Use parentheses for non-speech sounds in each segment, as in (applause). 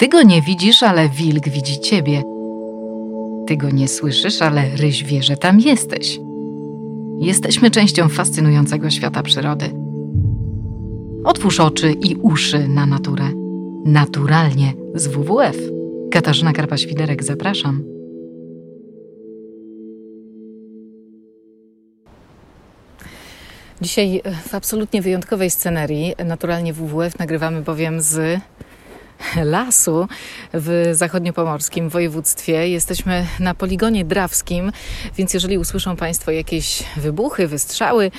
Ty go nie widzisz, ale wilk widzi ciebie. Ty go nie słyszysz, ale ryś wie, że tam jesteś. Jesteśmy częścią fascynującego świata przyrody. Otwórz oczy i uszy na naturę. Naturalnie z WWF. Katarzyna Karpa-Świderek, zapraszam. Dzisiaj w absolutnie wyjątkowej scenerii, naturalnie WWF, nagrywamy bowiem z lasu w zachodniopomorskim województwie. Jesteśmy na poligonie drawskim, więc jeżeli usłyszą Państwo jakieś wybuchy, wystrzały,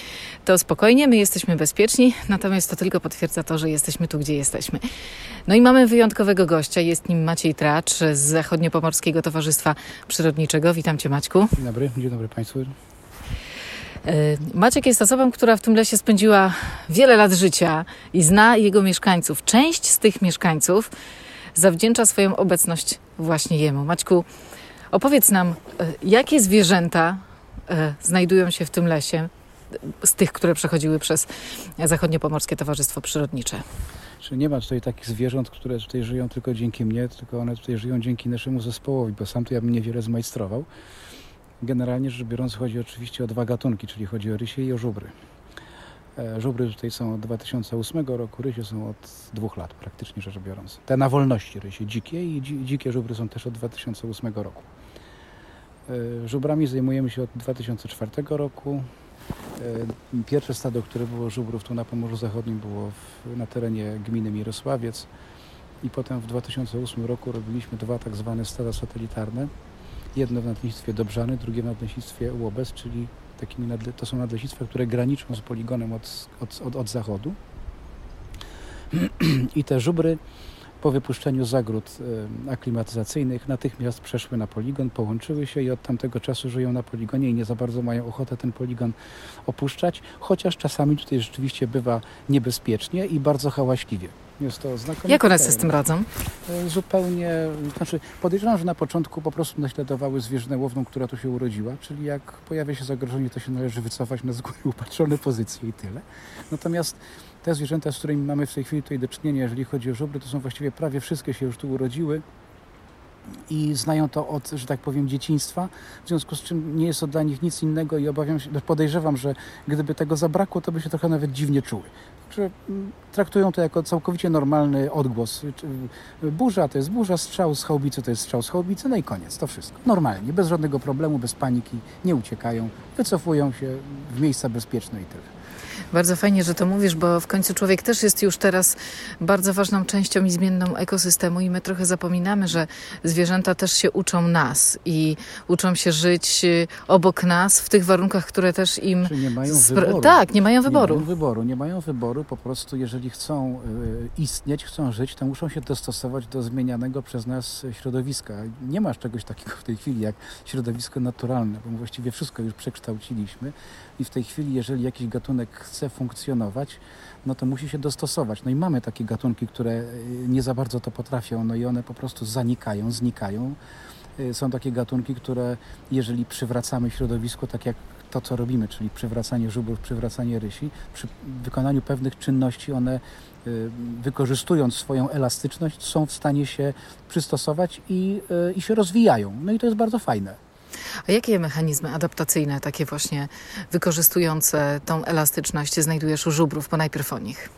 to spokojnie, my jesteśmy bezpieczni, natomiast to tylko potwierdza to, że jesteśmy tu, gdzie jesteśmy. No i mamy wyjątkowego gościa, jest nim Maciej Tracz z Zachodniopomorskiego Towarzystwa Przyrodniczego. Witam Cię Maćku. Dzień dobry, dzień dobry Państwu. E, Maciek jest osobą, która w tym lesie spędziła wiele lat życia i zna jego mieszkańców. Część z tych mieszkańców zawdzięcza swoją obecność właśnie jemu. Maćku, opowiedz nam, e, jakie zwierzęta e, znajdują się w tym lesie, z tych, które przechodziły przez Zachodniopomorskie Towarzystwo Przyrodnicze. Czy nie ma tutaj takich zwierząt, które tutaj żyją tylko dzięki mnie, tylko one tutaj żyją dzięki naszemu zespołowi, bo sam to ja bym niewiele zmajstrował. Generalnie rzecz biorąc chodzi oczywiście o dwa gatunki, czyli chodzi o rysie i o żubry. E, żubry tutaj są od 2008 roku, rysie są od dwóch lat praktycznie rzecz biorąc. Te na wolności rysie dzikie i dzikie żubry są też od 2008 roku. E, żubrami zajmujemy się od 2004 roku. E, pierwsze stado, które było żubrów tu na Pomorzu Zachodnim było w, na terenie gminy Mirosławiec i potem w 2008 roku robiliśmy dwa tak zwane stada satelitarne Jedno w nadleśnictwie Dobrzany, drugie w nadleśnictwie Łobez, czyli takimi nadle, to są nadleśnictwa, które graniczą z poligonem od, od, od, od zachodu. (clears throat) I te żubry po wypuszczeniu zagród aklimatyzacyjnych natychmiast przeszły na poligon, połączyły się i od tamtego czasu żyją na poligonie i nie za bardzo mają ochotę ten poligon opuszczać, chociaż czasami tutaj rzeczywiście bywa niebezpiecznie i bardzo hałaśliwie. Jest to. Jak one sobie z tym radzą? E, zupełnie, znaczy podejrzewam, że na początku po prostu naśladowały zwierzynę łowną, która tu się urodziła, czyli jak pojawia się zagrożenie, to się należy wycofać na z góry (laughs) upatrzone pozycje i tyle. Natomiast te zwierzęta, z którymi mamy w tej chwili tutaj do czynienia, jeżeli chodzi o żubry, to są właściwie prawie wszystkie się już tu urodziły i znają to od, że tak powiem, dzieciństwa, w związku z czym nie jest to dla nich nic innego i obawiam się, podejrzewam, że gdyby tego zabrakło, to by się trochę nawet dziwnie czuły. Że mm, traktują to jako całkowicie normalny odgłos. Burza to jest burza, strzał z chałubicy to jest strzał z chałubicy, no i koniec, to wszystko. Normalnie, bez żadnego problemu, bez paniki, nie uciekają, wycofują się w miejsca bezpieczne i tyle. Bardzo fajnie, że to mówisz, bo w końcu człowiek też jest już teraz bardzo ważną częścią i zmienną ekosystemu i my trochę zapominamy, że zwierzęta też się uczą nas i uczą się żyć y, obok nas w tych warunkach, które też im... Czy nie mają wyboru. Tak, nie mają wyboru. Nie mają wyboru, nie mają wyboru, po prostu jeżeli chcą y, istnieć, chcą żyć, to muszą się dostosować do zmienianego przez nas środowiska. Nie masz czegoś takiego w tej chwili jak środowisko naturalne, bo właściwie wszystko już przekształciliśmy i w tej chwili, jeżeli jakiś gatunek chce funkcjonować, no to musi się dostosować. No i mamy takie gatunki, które y, nie za bardzo to potrafią, no i one po prostu zanikają, znikają. Y, są takie gatunki, które jeżeli przywracamy środowisko, tak jak to, co robimy, czyli przywracanie żubrów, przywracanie rysi, przy wykonaniu pewnych czynności one y, wykorzystując swoją elastyczność są w stanie się przystosować i, i się rozwijają. No i to jest bardzo fajne. A jakie mechanizmy adaptacyjne, takie właśnie wykorzystujące tą elastyczność, znajdujesz u żubrów, bo najpierw o nich?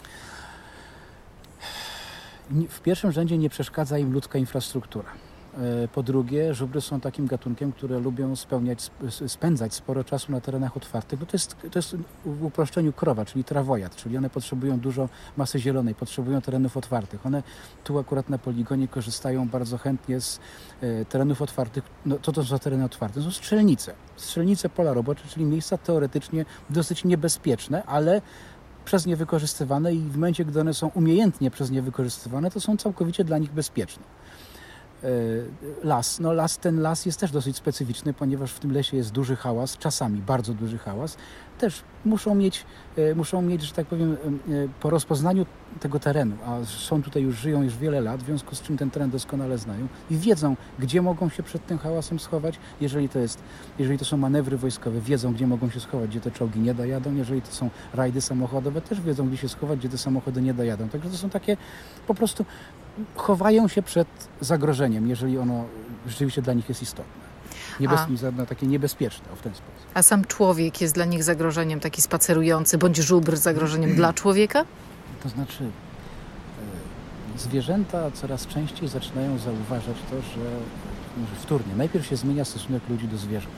W pierwszym rzędzie nie przeszkadza im ludzka infrastruktura. E, po drugie, żubry są takim gatunkiem, które lubią spełniać, spędzać sporo czasu na terenach otwartych. No to, jest, to jest w uproszczeniu krowa, czyli trawojad, czyli one potrzebują dużo masy zielonej, potrzebują terenów otwartych. One tu akurat na poligonie korzystają bardzo chętnie z e, terenów otwartych. No, co to są tereny otwarte? To są strzelnice. Strzelnice pola robocze, czyli miejsca teoretycznie dosyć niebezpieczne, ale przez nie wykorzystywane i w momencie, gdy one są umiejętnie przez nie wykorzystywane, to są całkowicie dla nich bezpieczne. E, las. No las, ten las jest też dosyć specyficzny, ponieważ w tym lesie jest duży hałas, czasami bardzo duży hałas. Też muszą mieć, e, muszą mieć, że tak powiem, e, po rozpoznaniu tego terenu, a są tutaj już, żyją już wiele lat, w związku z czym ten teren doskonale znają i wiedzą, gdzie mogą się przed tym hałasem schować, jeżeli to jest, jeżeli to są manewry wojskowe, wiedzą, gdzie mogą się schować, gdzie te czołgi nie dojadą, jeżeli to są rajdy samochodowe, też wiedzą, gdzie się schować, gdzie te samochody nie dojadą. Także to są takie po prostu chowają się przed zagrożeniem, jeżeli ono rzeczywiście dla nich jest istotne. Niebez, A. takie niebezpieczne w ten sposób. A sam człowiek jest dla nich zagrożeniem, taki spacerujący, bądź żubr zagrożeniem dla człowieka? To znaczy, e, zwierzęta coraz częściej zaczynają zauważać to, że może wtórnie, najpierw się zmienia stosunek ludzi do zwierząt.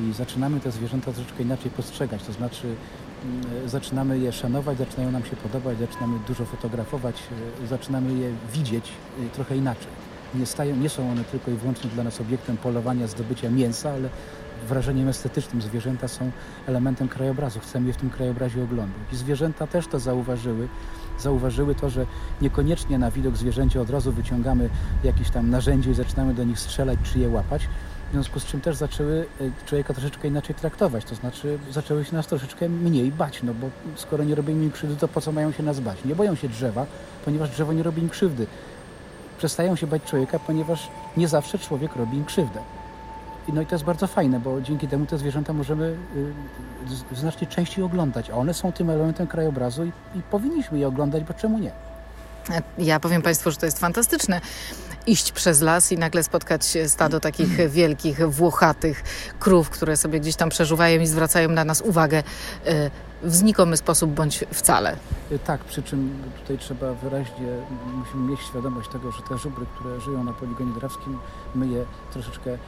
I zaczynamy te zwierzęta troszeczkę inaczej postrzegać, to znaczy mm, zaczynamy je szanować, zaczynają nam się podobać, zaczynamy dużo fotografować, e, zaczynamy je widzieć e, trochę inaczej nie, stają, nie są one tylko i wyłącznie dla nas obiektem polowania, zdobycia mięsa, ale wrażeniem estetycznym. Zwierzęta są elementem krajobrazu. Chcemy je w tym krajobrazie oglądać. I zwierzęta też to zauważyły. Zauważyły to, że niekoniecznie na widok zwierzęcia od razu wyciągamy jakieś tam narzędzie i zaczynamy do nich strzelać czy je łapać. W związku z czym też zaczęły e, człowieka troszeczkę inaczej traktować, to znaczy zaczęły się nas troszeczkę mniej bać, no bo skoro nie robimy im krzywdy, to po co mają się nas bać? Nie boją się drzewa, ponieważ drzewo nie robi im krzywdy przestają się bać człowieka, ponieważ nie zawsze człowiek robi im krzywdę. No i to jest bardzo fajne, bo dzięki temu te zwierzęta możemy y, znacznie częściej oglądać, a one są tym elementem krajobrazu i, i powinniśmy je oglądać, bo czemu nie? Ja powiem Państwu, że to jest fantastyczne iść przez las i nagle spotkać stado takich wielkich, włochatych krów, które sobie gdzieś tam przeżuwają i zwracają na nas uwagę y, w znikomy sposób bądź wcale. Y, tak, przy czym tutaj trzeba wyraźnie, musimy mieć świadomość tego, że te żubry, które żyją na poligonie drawskim, my je troszeczkę y,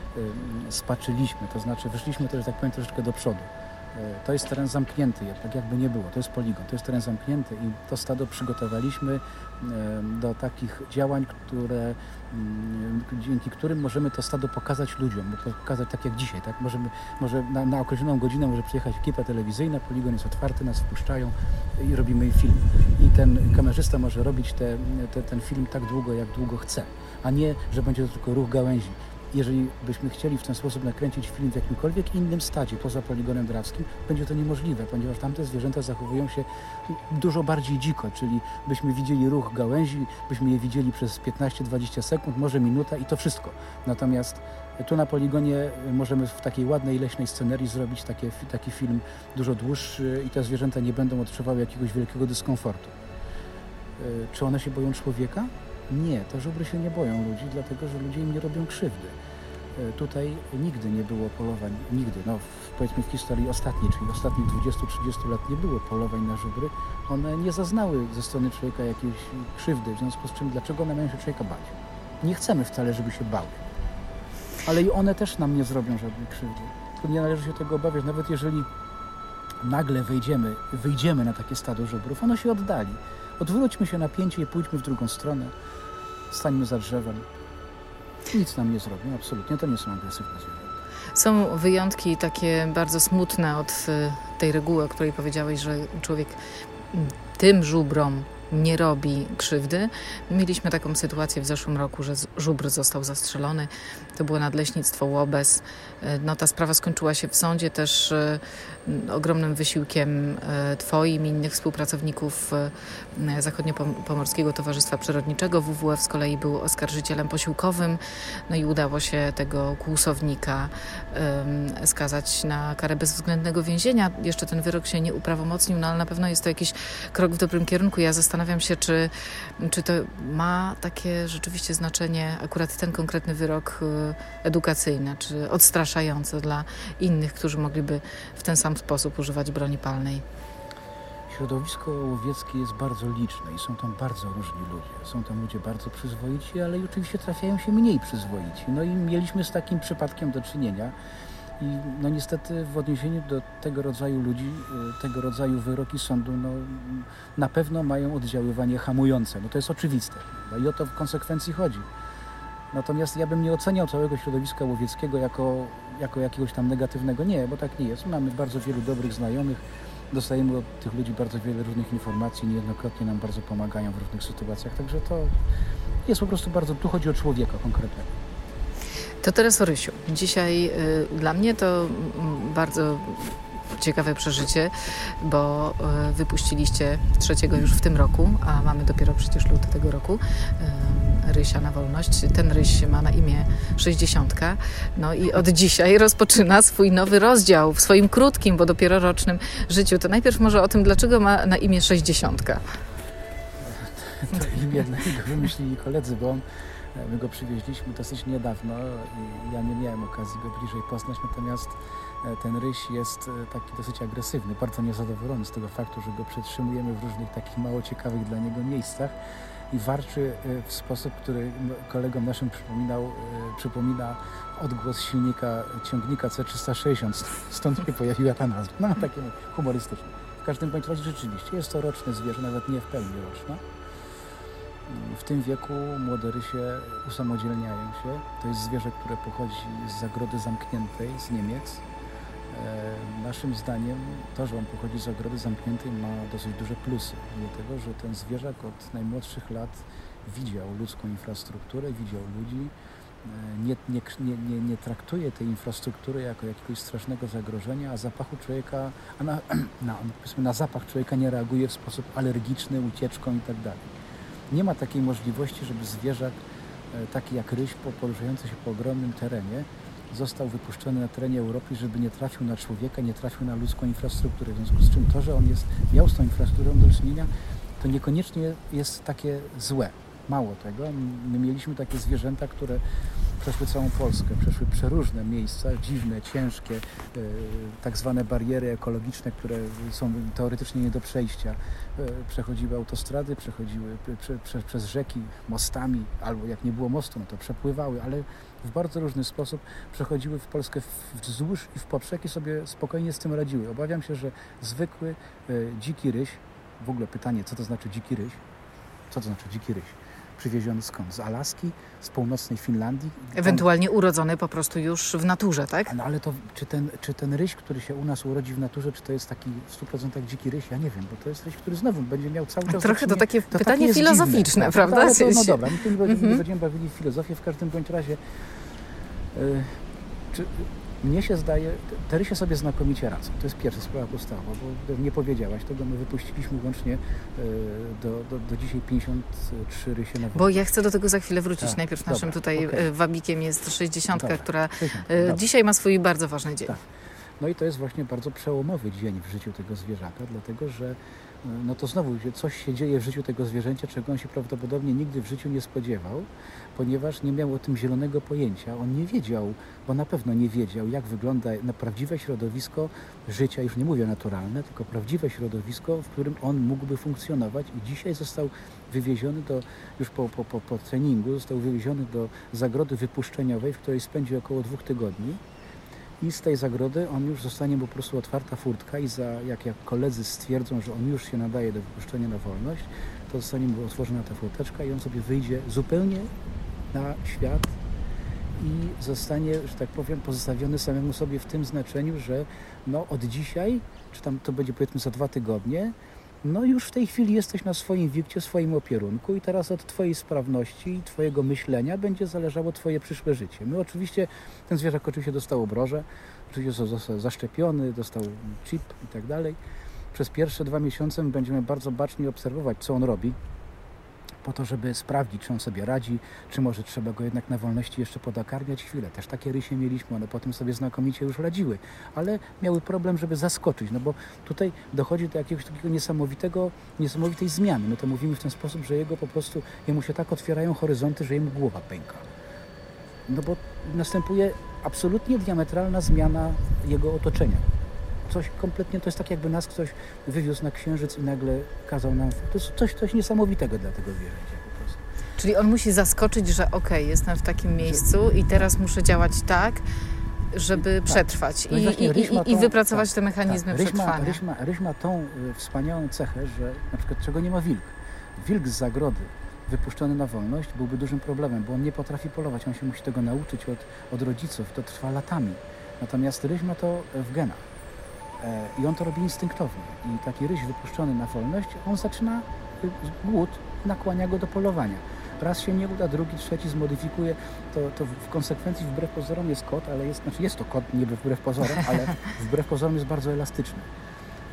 spaczyliśmy, to znaczy wyszliśmy też, tak powiem, troszeczkę do przodu. Y, to jest teren zamknięty, tak jakby nie było. To jest poligon, to jest teren zamknięty i to stado przygotowaliśmy do takich działań, które, mm, dzięki którym możemy to stado pokazać ludziom, pokazać tak jak dzisiaj, tak? Możemy, może na, na określoną godzinę może przyjechać ekipa telewizyjna, poligon jest otwarty, nas wpuszczają i robimy film. I ten kamerzysta może robić te, te, ten film tak długo, jak długo chce, a nie, że będzie to tylko ruch gałęzi jeżeli byśmy chcieli w ten sposób nakręcić film w jakimkolwiek innym stadzie poza poligonem drawskim, będzie to niemożliwe, ponieważ tamte zwierzęta zachowują się dużo bardziej dziko, czyli byśmy widzieli ruch gałęzi, byśmy je widzieli przez 15-20 sekund, może minuta i to wszystko. Natomiast tu na poligonie możemy w takiej ładnej, leśnej scenerii zrobić takie, taki film dużo dłuższy i te zwierzęta nie będą odczuwały jakiegoś wielkiego dyskomfortu. E, czy one się boją człowieka? Nie, te żubry się nie boją ludzi, dlatego że ludzie im nie robią krzywdy. E, tutaj nigdy nie było polowań, nigdy, no powiedzmy w historii ostatniej, czyli ostatnich 20-30 lat nie było polowań na żubry. One nie zaznały ze strony człowieka jakiejś krzywdy, w związku z czym dlaczego one mają się człowieka bać? Nie chcemy wcale, żeby się bały. Ale i one też nam nie zrobią żadnej krzywdy. Tu nie należy się tego obawiać, nawet jeżeli nagle wejdziemy, wyjdziemy na takie stado żubrów, ono się oddali. Odwróćmy się napięcie i pójdźmy w drugą stronę. Stańmy za drzewem. Nic nam nie zrobią, absolutnie. To nie są agresywne zwierzęta. Są wyjątki takie bardzo smutne od y, tej reguły, o której powiedziałeś, że człowiek mm, tym żubrom nie robi krzywdy. Mieliśmy taką sytuację w zeszłym roku, że żubr został zastrzelony. To było nadleśnictwo Łobez. E, no, ta sprawa skończyła się w sądzie też e, ogromnym wysiłkiem e, Twoim i innych współpracowników Zachodniopomorskiego Towarzystwa Przyrodniczego. WWF z kolei był oskarżycielem posiłkowym. No i udało się tego kłusownika skazać na karę bezwzględnego więzienia. Jeszcze ten wyrok się nie uprawomocnił, no ale na pewno jest to jakiś krok w dobrym kierunku. Ja zastanawiam zastanawiam się, czy, czy to ma takie rzeczywiście znaczenie, akurat ten konkretny wyrok y, edukacyjny, czy odstraszający dla innych, którzy mogliby w ten sam sposób używać broni palnej. Środowisko łowieckie jest bardzo liczne i są tam bardzo różni ludzie. Są tam ludzie bardzo przyzwoici, ale oczywiście trafiają się mniej przyzwoici. No i mieliśmy z takim przypadkiem do czynienia. I no niestety w odniesieniu do tego rodzaju ludzi, y, tego rodzaju wyroki sądu no, na pewno mają oddziaływanie hamujące. No to jest oczywiste. No I o to w konsekwencji chodzi. Natomiast ja bym nie oceniał całego środowiska łowieckiego jako, jako jakiegoś tam negatywnego. Nie, bo tak nie jest. Mamy bardzo wielu dobrych znajomych, dostajemy od tych ludzi bardzo wiele różnych informacji, niejednokrotnie nam bardzo pomagają w różnych sytuacjach, także to jest po prostu bardzo, tu chodzi o człowieka konkretnego. To teraz o Rysiu. Dzisiaj y, dla mnie to bardzo ciekawe przeżycie, bo y, wypuściliście trzeciego już w tym roku, a mamy dopiero przecież luty tego roku. Y, Rysia na wolność. Ten Ryś ma na imię 60. No i od dzisiaj rozpoczyna swój nowy rozdział w swoim krótkim, bo dopiero rocznym życiu. To najpierw może o tym, dlaczego ma na imię 60. to imię wymyślili koledzy, bo on, my go przywieźliśmy dosyć niedawno i ja nie miałem okazji go bliżej poznać, natomiast e, ten ryś jest e, taki dosyć agresywny, bardzo niezadowolony z tego faktu, że go przetrzymujemy w różnych takich mało ciekawych dla niego miejscach i warczy e, w sposób, który kolegom naszym przypominał, e, przypomina odgłos silnika ciągnika C360, stąd się pojawiła ta nazwa. No takie humorystyczne. W każdym bądź razie rzeczywiście jest to roczne zwierzę, nawet nie w pełni roczne. W tym wieku młode rysie usamodzielniają się. To jest zwierzę, które pochodzi z zagrody zamkniętej z Niemiec. E, Naszym zdaniem to, że on pochodzi z zagrody zamkniętej ma dosyć duże plusy, dlatego że ten zwierzak od najmłodszych lat widział ludzką infrastrukturę, widział ludzi, e, nie, nie, nie, nie, traktuje tej infrastruktury jako jakiegoś strasznego zagrożenia, a zapachu człowieka, a na, (clears throat) na, na zapach człowieka nie reaguje w sposób alergiczny, ucieczką i tak. Nie ma takiej możliwości, żeby zwierzak e, taki jak ryś, po- poruszający się po ogromnym terenie, został wypuszczony na terenie Europy, żeby nie trafił na człowieka, nie trafił na ludzką infrastrukturę. W związku z czym to, że on jest, miał z tą infrastrukturą do czynienia, to niekoniecznie jest takie złe. Mało tego, my mieliśmy takie zwierzęta, które przeszły całą Polskę, przeszły przeróżne miejsca, dziwne, ciężkie, e, tak zwane bariery ekologiczne, które są teoretycznie nie do przejścia. E, Przechodziły autostrady, przechodziły prze, prze, prze, przez rzeki mostami, albo jak nie było mostu, no to przepływały, ale w bardzo różny sposób przechodziły w Polskę wzdłuż i w poprzek i sobie spokojnie z tym radziły. Obawiam się, że zwykły e, dziki ryś, w ogóle pytanie, co to znaczy dziki ryś? Co to znaczy dziki ryś? Przywieziony skąd? Z Alaski, z północnej Finlandii? Ewentualnie urodzony po prostu już w naturze, tak? no ale to czy ten, czy ten ryś, który się u nas urodzi w naturze, czy to jest taki w 100% dziki ryś? Ja nie wiem, bo to jest ryś, który znowu będzie miał cały czas... Trochę to takie to pytanie jest filozoficzne, dziwne. No, prawda? Ale to, no Się- dobra, my będziemy, Mhm. będziemy bawili w filozofię, w każdym bądź razie y, czy, mnie się zdaje, te rysie sobie znakomicie radzą. To jest pierwsza sprawa podstawowa, bo nie powiedziałaś tego, my wypuściliśmy łącznie y, do, do, do dzisiaj 53 rysie na Bo ja chcę do tego za chwilę wrócić. Tak, Najpierw dobra, naszym tutaj okej. e, wabikiem jest 60, Dobra, która 60, e, dzisiaj ma swój bardzo ważny dzień. Tak. No i to jest właśnie bardzo przełomowy dzień w życiu tego zwierzaka, dlatego że e, no to znowu coś się dzieje w życiu tego zwierzęcia, czego on się prawdopodobnie nigdy w życiu nie spodziewał, ponieważ nie miał o tym zielonego pojęcia. On nie wiedział, bo na pewno nie wiedział, jak wygląda prawdziwe środowisko życia, już nie mówię naturalne, tylko prawdziwe środowisko, w którym on mógłby funkcjonować i dzisiaj został wywieziony do, już po, po, po, po treningu, został wywieziony do zagrody wypuszczeniowej, w której spędził około dwóch tygodni. I z tej zagrody on już zostanie po prostu otwarta furtka i za, jak, jak koledzy stwierdzą, że on już się nadaje do wypuszczenia na wolność, to zostanie mu otworzona ta furteczka i on sobie wyjdzie zupełnie na świat i zostanie, że tak powiem, pozostawiony samemu sobie w tym znaczeniu, że no od dzisiaj, czy tam to będzie powiedzmy za dwa tygodnie, no już w tej chwili jesteś na swoim wikcie, swoim opierunku i teraz od Twojej sprawności i Twojego myślenia będzie zależało Twoje przyszłe życie. My oczywiście, ten zwierzak oczywiście dostał obroże, oczywiście został zaszczepiony, dostał chip i tak dalej. Przez pierwsze dwa miesiące my będziemy bardzo bacznie obserwować, co on robi, po to, żeby sprawdzić, czy on sobie radzi, czy może trzeba go jednak na wolności jeszcze podokarmiać chwilę. Też takie rysie mieliśmy, one potem sobie znakomicie już radziły, ale miały problem, żeby zaskoczyć, no bo tutaj dochodzi do jakiegoś takiego niesamowitego, niesamowitej zmiany. My to mówimy w ten sposób, że jego po prostu, jemu się tak otwierają horyzonty, że jemu głowa pęka. No bo następuje absolutnie diametralna zmiana jego otoczenia. Coś kompletnie, to jest tak jakby nas ktoś wywiózł na księżyc i nagle kazał nam, to jest coś, coś niesamowitego dla tego zwierzęcia po prostu. Czyli on musi zaskoczyć, że okej, jestem w takim miejscu i teraz muszę działać tak, żeby przetrwać No i i, i, ma i, tą- wypracować tak, te mechanizmy tak. Ryś ma, przetrwania. ryś, ma, ryś ma tą y, wspaniałą cechę, że na przykład czego nie ma wilk. Wilk z zagrody wypuszczony na wolność byłby dużym problemem, bo on nie potrafi polować, on się musi tego nauczyć od, od rodziców, to trwa latami. Natomiast ryś ma to w genach i on to robi instynktownie. I taki ryś wypuszczony na wolność, on zaczyna y, głód, nakłania go do polowania. Raz się nie uda, drugi, trzeci zmodyfikuje, to, to w konsekwencji wbrew pozorom jest kot, ale jest, znaczy jest to kot niby wbrew pozorom, ale (laughs) wbrew pozorom jest bardzo elastyczny.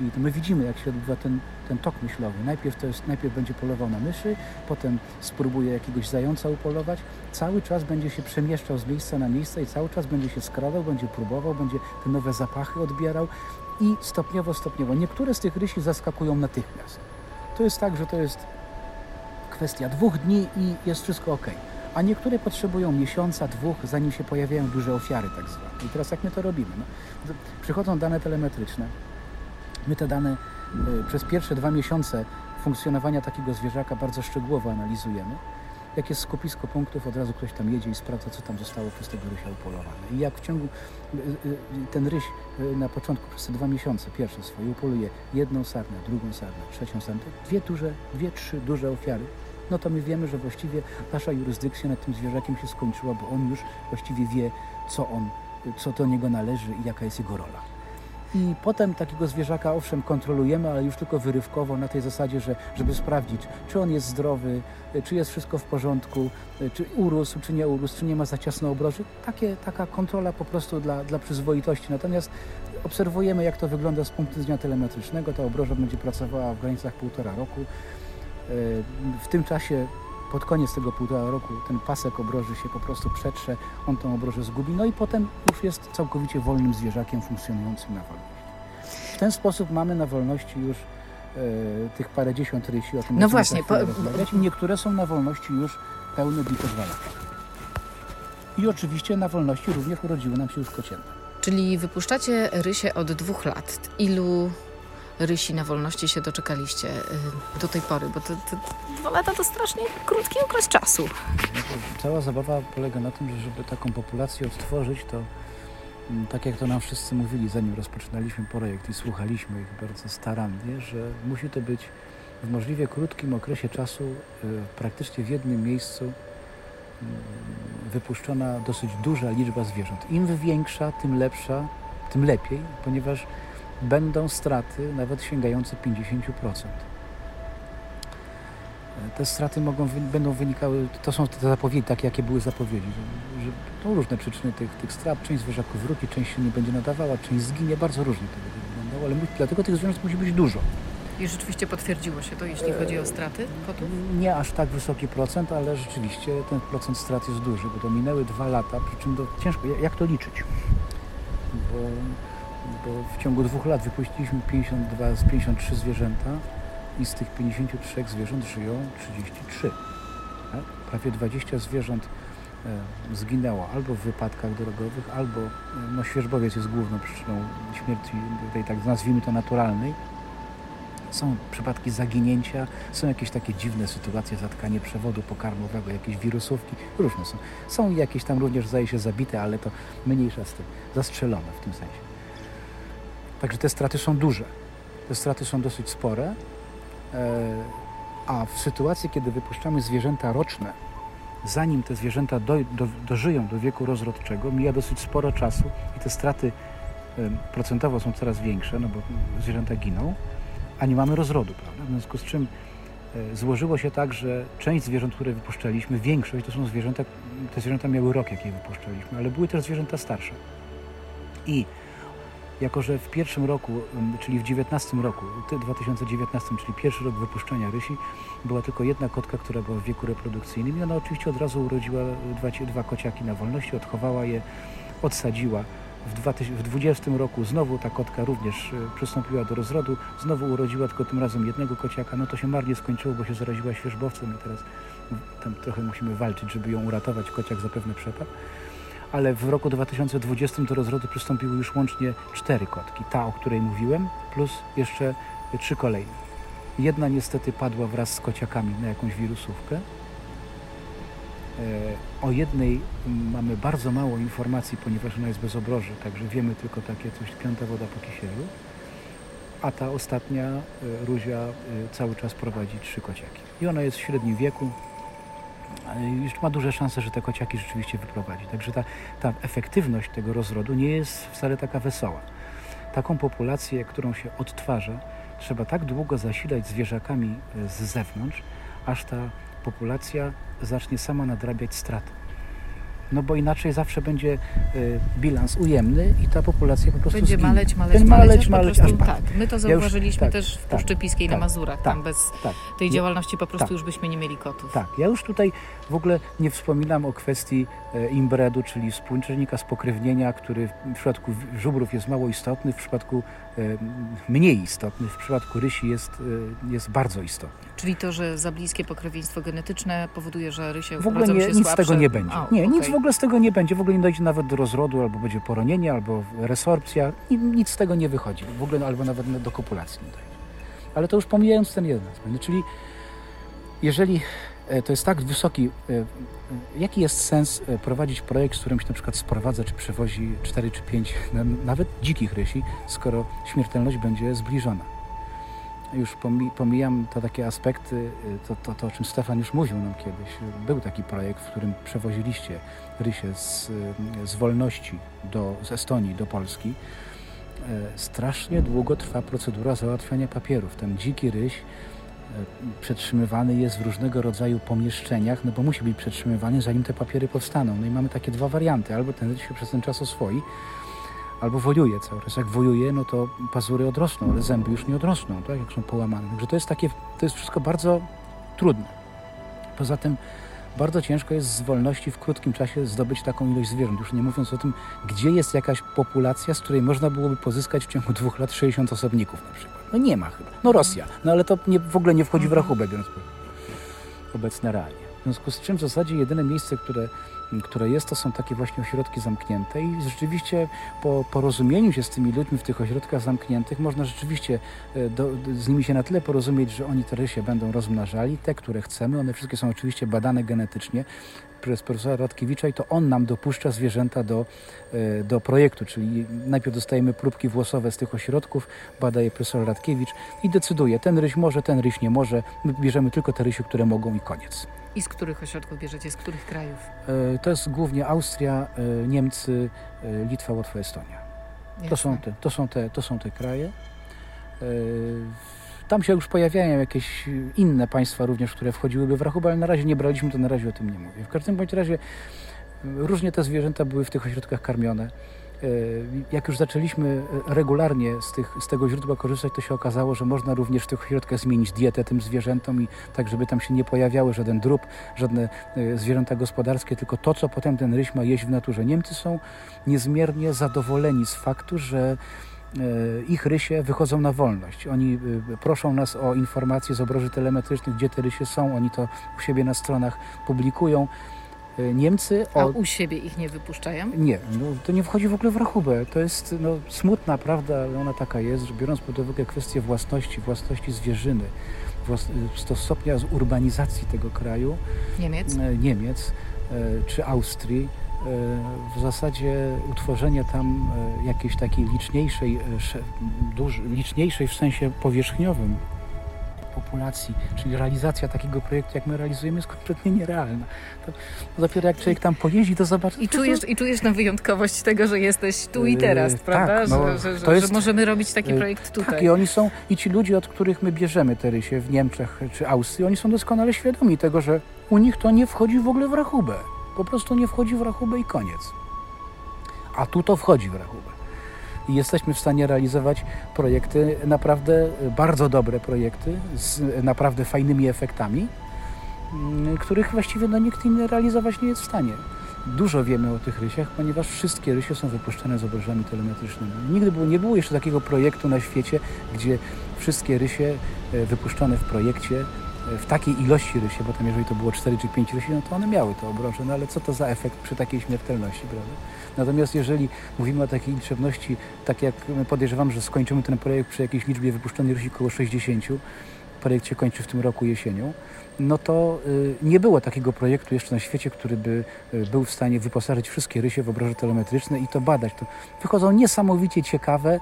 I to my widzimy, jak się odbywa ten, ten tok myślowy. Najpierw, to jest, najpierw będzie polował na myszy, potem spróbuje jakiegoś zająca upolować. Cały czas będzie się przemieszczał z miejsca na miejsce i cały czas będzie się skradał, będzie próbował, będzie te nowe zapachy odbierał i stopniowo, stopniowo. Niektóre z tych rysi zaskakują natychmiast. To jest tak, że to jest kwestia dwóch dni i jest wszystko ok. A niektóre potrzebują miesiąca, dwóch, zanim się pojawiają duże ofiary tak zwane. I teraz jak my to robimy? No, przychodzą dane telemetryczne. My te dane y, przez pierwsze dwa miesiące funkcjonowania takiego zwierzaka bardzo szczegółowo analizujemy. Jak jest skupisko punktów, od razu ktoś tam jedzie i sprawdza, co tam zostało przez tego rysia upolowane. I jak w ciągu y, y, ten ryś na początku przez te dwa miesiące pierwsze swoje upoluje jedną sarnę, drugą sarnę, trzecią sarnę, dwie duże, dwie, trzy duże ofiary, no to my wiemy, że właściwie nasza jurysdykcja nad tym zwierzakiem się skończyła, bo on już właściwie wie, co on, co do niego należy i jaka jest jego rola. I potem takiego zwierzaka owszem kontrolujemy, ale już tylko wyrywkowo na tej zasadzie, że żeby sprawdzić, czy on jest zdrowy, czy jest wszystko w porządku, czy urósł, czy nie urósł, czy nie ma za ciasno obroży. Takie, taka kontrola po prostu dla, dla przyzwoitości. Natomiast obserwujemy, jak to wygląda z punktu widzenia telemetrycznego. Ta obroża będzie pracowała w granicach półtora roku. W tym czasie pod koniec tego półtora roku ten pasek obroży się po prostu przetrze, on tą obrożę zgubi, no i potem już jest całkowicie wolnym zwierzakiem funkcjonującym na wolności. W ten sposób mamy na wolności już e, tych parędziesiąt rysi, o tym no właśnie, po... rozmawiać. I niektóre są na wolności już pełne po dwa lata. I oczywiście na wolności również urodziły nam się już kocięta. Czyli wypuszczacie rysie od dwóch lat. Ilu rysi na wolności się doczekaliście y, do tej pory? Bo to, to dwa lata to strasznie krótki okres czasu. Cała zabawa polega na tym, że żeby taką populację odtworzyć, to mm, tak jak to nam wszyscy mówili, zanim rozpoczynaliśmy projekt i słuchaliśmy ich bardzo starannie, że musi to być w możliwie krótkim okresie czasu, y, praktycznie w jednym miejscu mm, wypuszczona dosyć duża liczba zwierząt. Im większa, tym lepsza, tym lepiej, ponieważ będą straty nawet sięgające 50%. Te straty mogą, będą wynikały, to są te zapowiedzi, takie jakie były zapowiedzi, że, że są różne przyczyny tych, tych strat, część zwierzaków wróci, część się nie będzie nadawała, część zginie, bardzo różnie to będzie wyglądało, ale dlatego tych zwierząt musi być dużo. I rzeczywiście potwierdziło się to, jeśli chodzi o straty kotów? Nie aż tak wysoki procent, ale rzeczywiście ten procent strat jest duży, bo to minęły dwa lata, przy czym to ciężko, jak to liczyć? Bo bo w ciągu dwóch lat wypuściliśmy 52 z 53 zwierzęta i z tych 53 zwierząt żyją 33. Tak? Prawie 20 zwierząt e, zginęło albo w wypadkach drogowych, albo e, no, świeżbowiec jest główną przyczyną śmierci, tej tak nazwijmy to naturalnej. Są przypadki zaginięcia, są jakieś takie dziwne sytuacje, zatkanie przewodu pokarmowego, jakieś wirusówki, różne są. Są jakieś tam również, zdaje się, zabite, ale to mniejsza z tym, zastrzelone w tym sensie. Także te straty są duże. Te straty są dosyć spore. E, a w sytuacji, kiedy wypuszczamy zwierzęta roczne, zanim te zwierzęta do, do, dożyją do wieku rozrodczego, mija dosyć sporo czasu i te straty procentowo są coraz większe, no bo zwierzęta giną, a nie mamy rozrodu, prawda? W związku z czym e, złożyło się tak, że część zwierząt, które wypuszczaliśmy, większość to są zwierzęta, te zwierzęta miały rok, jak je wypuszczaliśmy, ale były też zwierzęta starsze. I jako że w pierwszym roku, czyli w 19 roku, 2019, czyli pierwszy rok wypuszczenia rysi, była tylko jedna kotka, która była w wieku reprodukcyjnym i ona oczywiście od razu urodziła dwa, dwa kociaki na wolności, odchowała je, odsadziła. W 2020 roku znowu ta kotka również e, przystąpiła do rozrodu, znowu urodziła tylko tym razem jednego kociaka, no to się marnie skończyło, bo się zaraziła świeżbowcem i teraz tam trochę musimy walczyć, żeby ją uratować, kociak zapewne przepadł ale w roku 2020 do rozrodu przystąpiły już łącznie cztery kotki. Ta, o której mówiłem, plus jeszcze trzy kolejne. Jedna niestety padła wraz z kociakami na jakąś wirusówkę. E, o jednej mamy bardzo mało informacji, ponieważ ona jest bez obroży, także wiemy tylko takie coś, piąta woda po kisielu. A ta ostatnia, e, Ruzia, e, cały czas prowadzi trzy kociaki. I ona jest w średnim wieku, już ma duże szanse, że te kociaki rzeczywiście wyprowadzi. Także ta, ta efektywność tego rozrodu nie jest wcale taka wesoła. Taką populację, którą się odtwarza, trzeba tak długo zasilać zwierzakami e, z zewnątrz, aż ta populacja zacznie sama nadrabiać straty. No bo inaczej zawsze będzie y, bilans ujemny i ta populacja po prostu Będzie zginie. maleć, maleć, maleć, maleć, prostu, aż Tak, my to zauważyliśmy ja już, też w tak, Puszczy Piskiej tak, na Mazurach. Tak, Tam bez tak. tej działalności po prostu tak. już byśmy nie mieli kotów. Tak, ja już tutaj w ogóle nie wspominam o kwestii imbredu, czyli współczynnika spokrewnienia, który w przypadku żubrów jest mało istotny, w przypadku mniej istotny, w przypadku rysi jest, jest bardzo istotny. Czyli to, że za bliskie pokrewieństwo genetyczne powoduje, że rysie W ogóle nie, nic z tego nie będzie. O, nie, okay. nic w ogóle z tego nie będzie. W ogóle nie dojdzie nawet do rozrodu, albo będzie poronienie, albo resorpcja. Nic z tego nie wychodzi. W ogóle albo nawet do kopulacji nie dojdzie. Ale to już pomijając ten jeden aspekt. Czyli jeżeli e, to jest tak wysoki, e, e, jaki jest sens prowadzić projekt, z którym się na przykład sprowadza czy przewozi 4 czy 5 nawet dzikich rysi, skoro śmiertelność będzie zbliżona? Już pomijam te takie aspekty, to, to, to o czym Stefan już mówił nam kiedyś. Był taki projekt, w którym przewoziliście rysie z, z wolności do, z Estonii do Polski. Strasznie długo trwa procedura załatwiania papierów. Ten dziki ryś przetrzymywany jest w różnego rodzaju pomieszczeniach, no bo musi być przetrzymywany, zanim te papiery powstaną. No i mamy takie dwa warianty. Albo ten się przez ten czas oswoi, albo wojuje cały czas. Jak wojuje, no to pazury odrosną, ale zęby już nie odrosną, tak, jak są połamane. Także to jest takie, to jest wszystko bardzo trudne. Poza tym bardzo ciężko jest z wolności w krótkim czasie zdobyć taką ilość zwierząt. Już nie mówiąc o tym, gdzie jest jakaś populacja, z której można byłoby pozyskać w ciągu dwóch lat 60 osobników na przykład. No nie ma chyba. No Rosja. No ale to nie, w ogóle nie wchodzi w rachubę, biorąc pod obecne realia. W związku z czym w zasadzie jedyne miejsce, które, które jest, to są takie właśnie ośrodki zamknięte i rzeczywiście po porozumieniu się z tymi ludźmi w tych ośrodkach zamkniętych można rzeczywiście e, do, z nimi się na tyle porozumieć, że oni te rysie będą rozmnażali, te, które chcemy. One wszystkie są oczywiście badane genetycznie przez profesora Radkiewicza i to on nam dopuszcza zwierzęta do, e, do projektu, czyli najpierw dostajemy próbki włosowe z tych ośrodków, bada je profesor Radkiewicz i decyduje, ten ryś może, ten ryś nie może, my bierzemy tylko te rysie, które mogą i koniec. I z których ośrodków bierzecie, z których krajów? E, to jest głównie Austria, e, Niemcy, Litwa, Łotwa, Estonia. To są, te, to, są te, to są te kraje. Tam się już pojawiają jakieś inne państwa również, które wchodziłyby w rachubę, ale na razie nie braliśmy, to na razie o tym nie mówię. W każdym bądź razie różnie te zwierzęta były w tych ośrodkach karmione. E, jak już zaczęliśmy regularnie z, tych, z tego źródła korzystać, to się okazało, że można również w tych ośrodkach zmienić dietę tym zwierzętom i tak, żeby tam się nie pojawiały żaden drób, żadne e, zwierzęta gospodarskie, tylko to, co potem ten ryś ma jeść w naturze. Niemcy są niezmiernie zadowoleni z faktu, że E, ich rysie wychodzą na wolność. Oni e, proszą nas o informacje z obroży telemetrycznych, gdzie te rysie są. Oni to u siebie na stronach publikują. E, Niemcy... A u siebie ich nie wypuszczają? Nie, no, to nie wchodzi w ogóle w rachubę. To jest no, smutna prawda, ale ona taka jest, że biorąc pod uwagę kwestię własności, własności zwierzyny, stopnia urbanizacji tego kraju, Niemiec, Niemiec czy Austrii, w zasadzie utworzenie tam e, jakiejś takiej liczniejszej, e, liczniejszej w sensie powierzchniowym populacji, czyli realizacja takiego projektu, jak my realizujemy, jest kompletnie nierealna. To, to dopiero jak człowiek tam pojeździ, to zobaczy... I czujesz, to... I czujesz na wyjątkowość tego, że jesteś tu i teraz, yy, prawda? Tak, no, że, że, jest, że, możemy robić taki projekt tutaj. Tak, i oni są, i ci ludzie, od których my bierzemy te rysie w Niemczech czy Austrii, oni są doskonale świadomi tego, że u nich to nie wchodzi w ogóle w rachubę. Po prostu nie wchodzi w rachubę i koniec. A tu to wchodzi w rachubę. I jesteśmy w stanie realizować projekty, naprawdę bardzo dobre projekty, z naprawdę fajnymi efektami, mm, których właściwie no, nikt inny realizować nie jest w stanie. Dużo wiemy o tych rysiach, ponieważ wszystkie rysie są wypuszczane z obrazami telemetrycznymi. Nigdy było, nie było jeszcze takiego projektu na świecie, gdzie wszystkie rysie e, wypuszczone w projekcie w takiej ilości rysie, bo tam jeżeli to było 4 czy 5 rysi, no to one miały to obroże, no ale co to za efekt przy takiej śmiertelności, prawda? Natomiast jeżeli mówimy o takiej liczebności, tak jak podejrzewam, że skończymy ten projekt przy jakiejś liczbie wypuszczonych rysi około 60, projekt się kończy w tym roku jesienią, no to y, nie było takiego projektu jeszcze na świecie, który by y, był w stanie wyposażyć wszystkie rysie w obroże telemetryczne i to badać. To wychodzą niesamowicie ciekawe,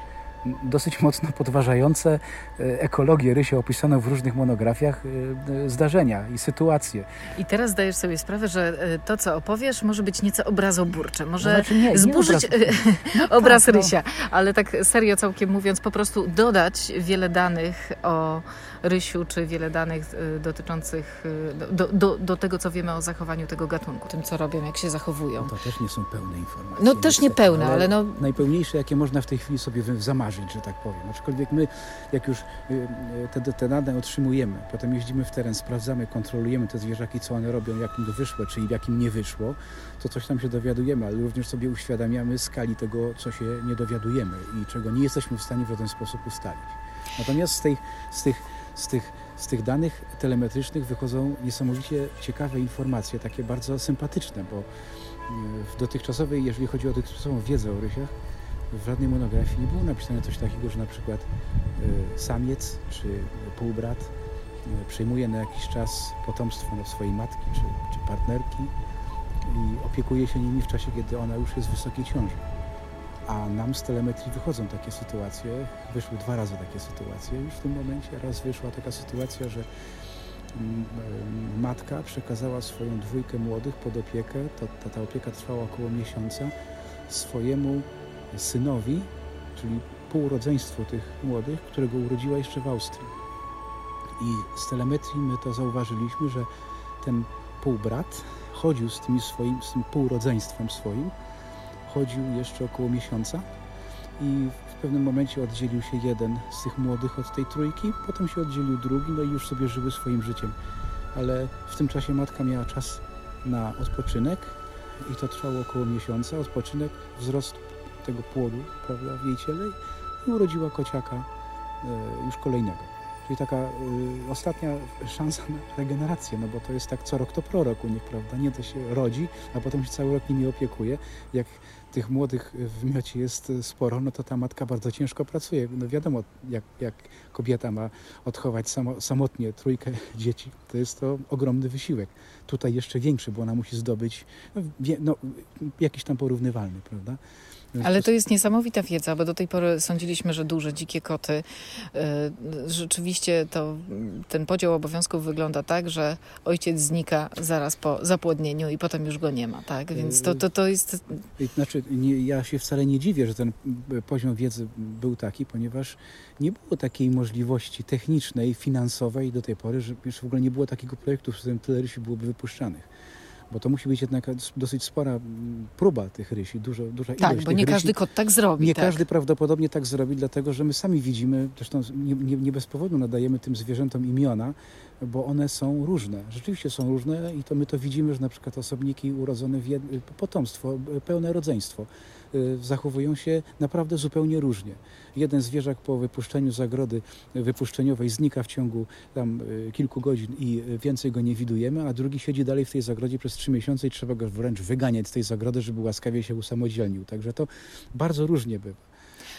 dosyć mocno podważające e, ekologię rysia opisaną w różnych monografiach e, e, zdarzenia i sytuacje. I teraz zdajesz sobie sprawę, że to, co opowiesz, może być nieco obrazoburcze, może znaczy nie, zburzyć nie obraz, (laughs) no obraz tak, no. rysia, ale tak serio całkiem mówiąc, po prostu dodać wiele danych o rysiu, czy wiele danych dotyczących do, do, do tego, co wiemy o zachowaniu tego gatunku, tym, co robią, jak się zachowują. No to też nie są pełne informacje. No też nie pełne, ale, ale no... Najpełniejsze, jakie można w tej chwili sobie zamarzyć, że tak powiem. Aczkolwiek my, jak już te, te dane otrzymujemy, potem jeździmy w teren, sprawdzamy, kontrolujemy te zwierzaki, co one robią, jak im to wyszło, czyli w jakim nie wyszło, to coś tam się dowiadujemy, ale również sobie uświadamiamy skali tego, co się nie dowiadujemy i czego nie jesteśmy w stanie w żaden sposób ustalić. Natomiast z, tej, z, tych, z, tych, z tych danych telemetrycznych wychodzą niesamowicie ciekawe informacje, takie bardzo sympatyczne, bo w dotychczasowej, jeżeli chodzi o dotychczasową wiedzę o rysiach, w żadnej monografii nie było napisane coś takiego, że na przykład e, samiec czy półbrat e, przejmuje na jakiś czas potomstwo swojej matki czy, czy partnerki i opiekuje się nimi w czasie, kiedy ona już jest w wysokiej ciąży. A nam z telemetrii wychodzą takie sytuacje, wyszły dwa razy takie sytuacje już w tym momencie. Raz wyszła taka sytuacja, że mm, matka przekazała swoją dwójkę młodych pod opiekę, to, ta, ta opieka trwała około miesiąca, swojemu synowi, czyli półrodzeństwu tych młodych, którego urodziła jeszcze w Austrii. I z telemetrii my to zauważyliśmy, że ten półbrat chodził z, tymi swoim, z tym półrodzeństwem swoim, chodził jeszcze około miesiąca i w pewnym momencie oddzielił się jeden z tych młodych od tej trójki, potem się oddzielił drugi, no i już sobie żyły swoim życiem. Ale w tym czasie matka miała czas na odpoczynek i to trwało około miesiąca. Odpoczynek, wzrost tego płodu prawda, w jej ciele i urodziła kociaka e, już kolejnego. Czyli taka y, ostatnia szansa na regenerację, no bo to jest tak co rok to prorok u nich, prawda? Nie to się rodzi, a potem się cały rok nimi opiekuje. Jak tych młodych w miocie jest sporo, no to ta matka bardzo ciężko pracuje. No wiadomo, jak, jak kobieta ma odchować samo, samotnie trójkę (laughs) dzieci, to jest to ogromny wysiłek. Tutaj jeszcze większy, bo ona musi zdobyć no, wie, no, jakiś tam porównywalny, prawda? Ale to jest niesamowita wiedza, bo do tej pory sądziliśmy, że duże, dzikie koty. Y, rzeczywiście to, ten podział obowiązków wygląda tak, że ojciec znika zaraz po zapłodnieniu i potem już go nie ma, tak? Więc to, to, to jest... Znaczy, nie, ja się wcale nie dziwię, że ten poziom wiedzy był taki, ponieważ nie było takiej możliwości technicznej, finansowej do tej pory, że w ogóle nie było takiego projektu, w którym tyle rysi byłoby wypuszczanych bo to musi być jednak dosyć spora próba tych rysi, dużo, duża tak, ilość bo nie każdy kot tak zrobi. Nie tak. każdy prawdopodobnie tak zrobi, dlatego że my sami widzimy, zresztą nie, nie, nie bez powodu nadajemy tym zwierzętom imiona, bo one są różne. Rzeczywiście są różne i to my to widzimy, że na przykład osobniki urodzone w jed... potomstwo, pełne rodzeństwo zachowują się naprawdę zupełnie różnie. Jeden zwierzak po wypuszczeniu zagrody wypuszczeniowej znika w ciągu tam y, kilku godzin i więcej go nie widujemy, a drugi siedzi dalej w tej zagrodzie przez trzy miesiące i trzeba go wręcz wyganiać z tej zagrody, żeby łaskawie się usamodzielnił. Także to bardzo różnie bywa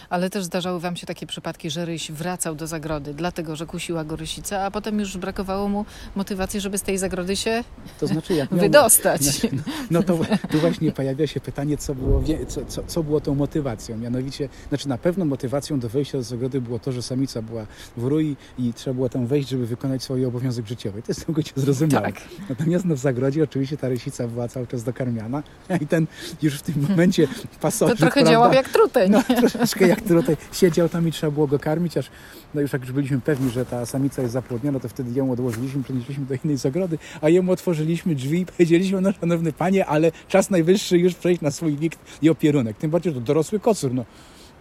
ale też zdarzały Wam się takie przypadki, że ryś wracał do zagrody, dlatego że kusiła go rysica, a potem już brakowało mu motywacji, żeby z tej zagrody się to znaczy, jak miał, wydostać. No, no to tu właśnie pojawia się pytanie, co było, co, co, co było tą motywacją. Mianowicie, znaczy na pewno motywacją do wejścia do zagrody było to, że samica była w rui i trzeba było tam wejść, żeby wykonać swój obowiązek życiowy. To jest całkowicie zrozumiałe. Tak. Natomiast no, w zagrodzie oczywiście ta rysica była cały czas dokarmiana (laughs) i ten już w tym momencie pasożyt... To trochę prawda, działał jak truteń. No, troszeczkę jak (laughs) który tutaj siedział tam i trzeba było go karmić, aż no już jak już byliśmy pewni, że ta samica jest zapłodniona, to wtedy ją odłożyliśmy, przenieśliśmy do innej zagrody, a jemu otworzyliśmy drzwi i powiedzieliśmy, no szanowny panie, ale czas najwyższy już przejść na swój wikt i opierunek. Tym bardziej, że to dorosły kocur, no.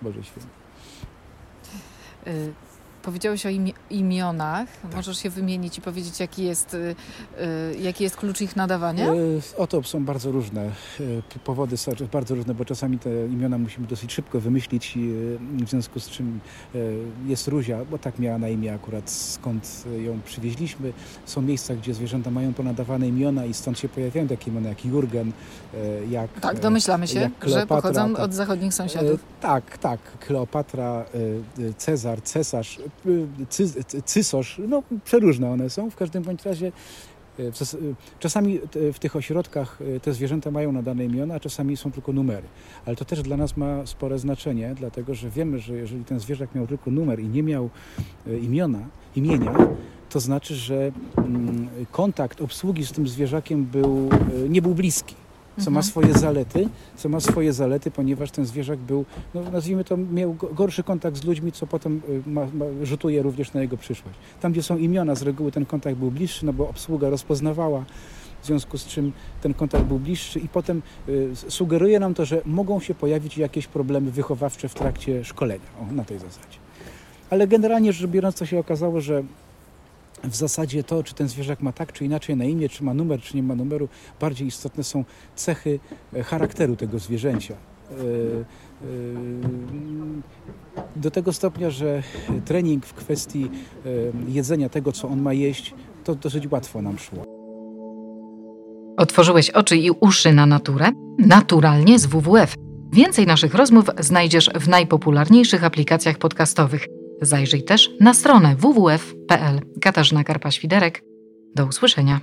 Boże święty. Y, Powiedziałeś o imionach. Tak. Możesz się wymienić i powiedzieć, jaki jest, y, y, jaki jest klucz ich nadawania? Y, oto są bardzo różne. Powody są bardzo różne, bo czasami te imiona musimy dosyć szybko wymyślić, w związku z czym jest Ruzia, bo tak miała na imię akurat, skąd ją przywieźliśmy. Są miejsca, gdzie zwierzęta mają ponadawane imiona i stąd się pojawiają takie imiona jak Jurgen, jak Tak, domyślamy się, że pochodzą tak. od zachodnich sąsiadów. Tak, tak. Kleopatra, Cezar, cesarz, cy, cysosz, no przeróżne one są. W każdym bądź razie e, e, Czasami w tych ośrodkach e, te zwierzęta mają nadane imiona, a czasami są tylko numery. Ale to też dla nas ma spore znaczenie, dlatego że wiemy, że jeżeli ten zwierzak miał tylko numer i nie miał imiona, imienia, to znaczy, że mm, kontakt obsługi z tym zwierzakiem był, nie był bliski co ma mhm. swoje zalety, co ma swoje zalety, ponieważ ten zwierzak był, no nazwijmy to, miał gorszy kontakt z ludźmi, co potem y, ma, ma, rzutuje również na jego przyszłość. Tam, gdzie są imiona, z reguły ten kontakt był bliższy, no bo obsługa rozpoznawała w związku z czym ten kontakt był bliższy i potem y, sugeruje nam to, że mogą się pojawić jakieś problemy wychowawcze w trakcie szkolenia, o, na tej zasadzie. Ale generalnie rzecz biorąc, to się okazało, że w zasadzie to, czy ten zwierzak ma tak czy inaczej na imię, czy ma numer, czy nie ma numeru, bardziej istotne są cechy e, charakteru tego zwierzęcia. E, e, do tego stopnia, że trening w kwestii jedzenia tego, co on ma jeść, to dosyć łatwo nam szło. Otworzyłeś oczy i uszy na naturę? Naturalnie z WWF. Więcej naszych rozmów znajdziesz w najpopularniejszych aplikacjach podcastowych. Zajrzyj też na stronę www.pl. Katarzyna Karpa-Świderek. Do usłyszenia.